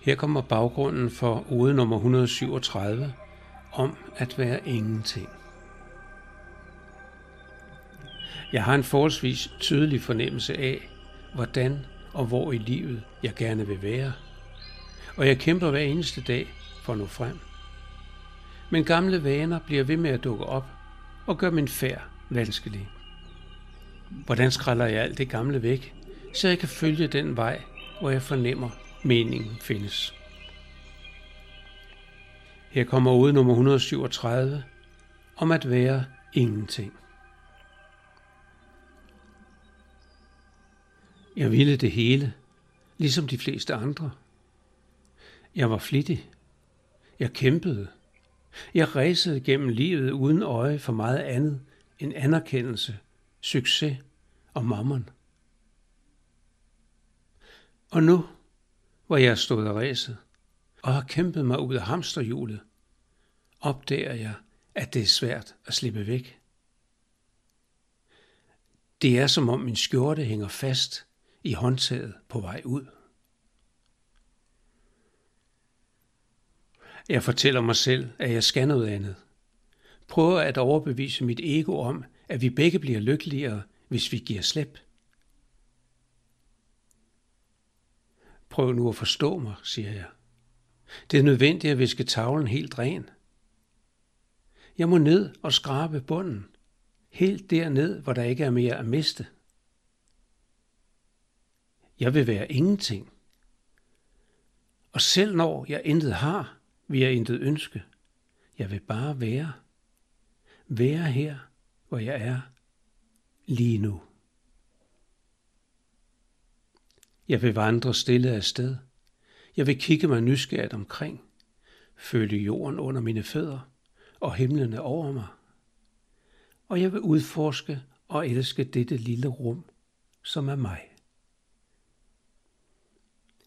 Her kommer baggrunden for ode nummer 137 om at være ingenting. Jeg har en forholdsvis tydelig fornemmelse af, hvordan og hvor i livet jeg gerne vil være. Og jeg kæmper hver eneste dag for at nå frem. Men gamle vaner bliver ved med at dukke op og gør min færd vanskelig. Hvordan skræller jeg alt det gamle væk, så jeg kan følge den vej, hvor jeg fornemmer, mening findes. Her kommer ud nummer 137 om at være ingenting. Jeg ville det hele, ligesom de fleste andre. Jeg var flittig. Jeg kæmpede. Jeg ræsede gennem livet uden øje for meget andet end anerkendelse, succes og mammon. Og nu, hvor jeg stod og ræset og har kæmpet mig ud af hamsterhjulet, opdager jeg, at det er svært at slippe væk. Det er som om min skjorte hænger fast i håndtaget på vej ud. Jeg fortæller mig selv, at jeg skal noget andet. Prøver at overbevise mit ego om, at vi begge bliver lykkeligere, hvis vi giver slip. Prøv nu at forstå mig, siger jeg. Det er nødvendigt at viske tavlen helt ren. Jeg må ned og skrabe bunden, helt derned, hvor der ikke er mere at miste. Jeg vil være ingenting. Og selv når jeg intet har, vil jeg intet ønske. Jeg vil bare være. Være her, hvor jeg er lige nu. Jeg vil vandre stille af sted. Jeg vil kigge mig nysgerrigt omkring, føle jorden under mine fødder og himlene over mig. Og jeg vil udforske og elske dette lille rum, som er mig.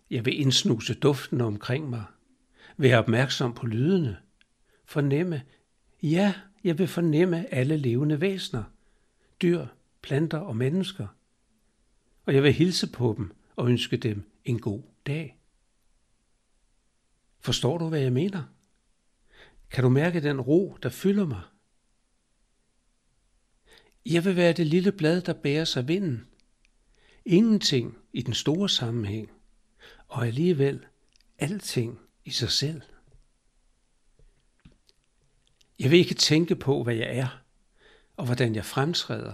Jeg vil indsnuse duften omkring mig, være opmærksom på lydene, fornemme, ja, jeg vil fornemme alle levende væsener, dyr, planter og mennesker. Og jeg vil hilse på dem og ønske dem en god dag. Forstår du, hvad jeg mener? Kan du mærke den ro, der fylder mig? Jeg vil være det lille blad, der bærer sig vinden. Ingenting i den store sammenhæng, og alligevel alting i sig selv. Jeg vil ikke tænke på, hvad jeg er, og hvordan jeg fremtræder.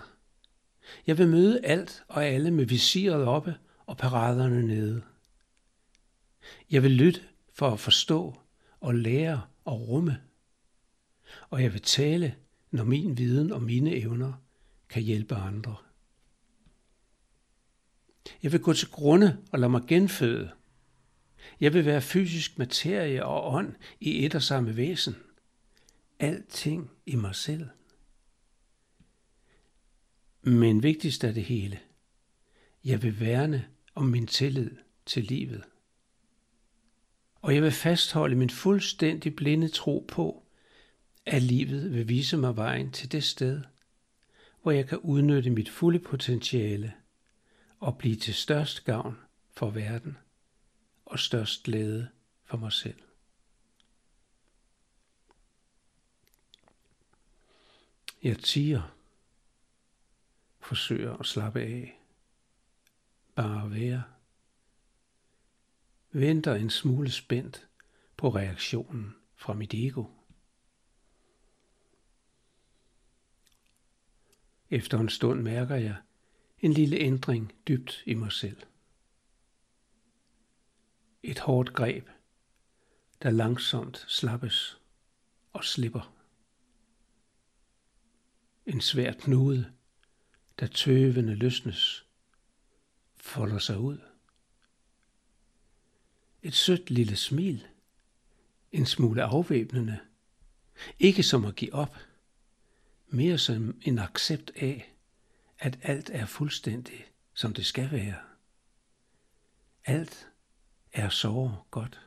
Jeg vil møde alt og alle med visiret oppe og paraderne nede. Jeg vil lytte for at forstå og lære og rumme. Og jeg vil tale, når min viden og mine evner kan hjælpe andre. Jeg vil gå til grunde og lade mig genføde. Jeg vil være fysisk materie og ånd i et og samme væsen. Alting i mig selv. Men vigtigst af det hele, jeg vil værne om min tillid til livet. Og jeg vil fastholde min fuldstændig blinde tro på, at livet vil vise mig vejen til det sted, hvor jeg kan udnytte mit fulde potentiale og blive til størst gavn for verden og størst glæde for mig selv. Jeg tiger, forsøger at slappe af, bare være, venter en smule spændt på reaktionen fra mit ego. Efter en stund mærker jeg en lille ændring dybt i mig selv. Et hårdt greb, der langsomt slappes og slipper. En svær knude, der tøvende løsnes, folder sig ud. Et sødt lille smil, en smule afvæbnende, ikke som at give op, mere som en accept af, at alt er fuldstændig, som det skal være. Alt er så godt.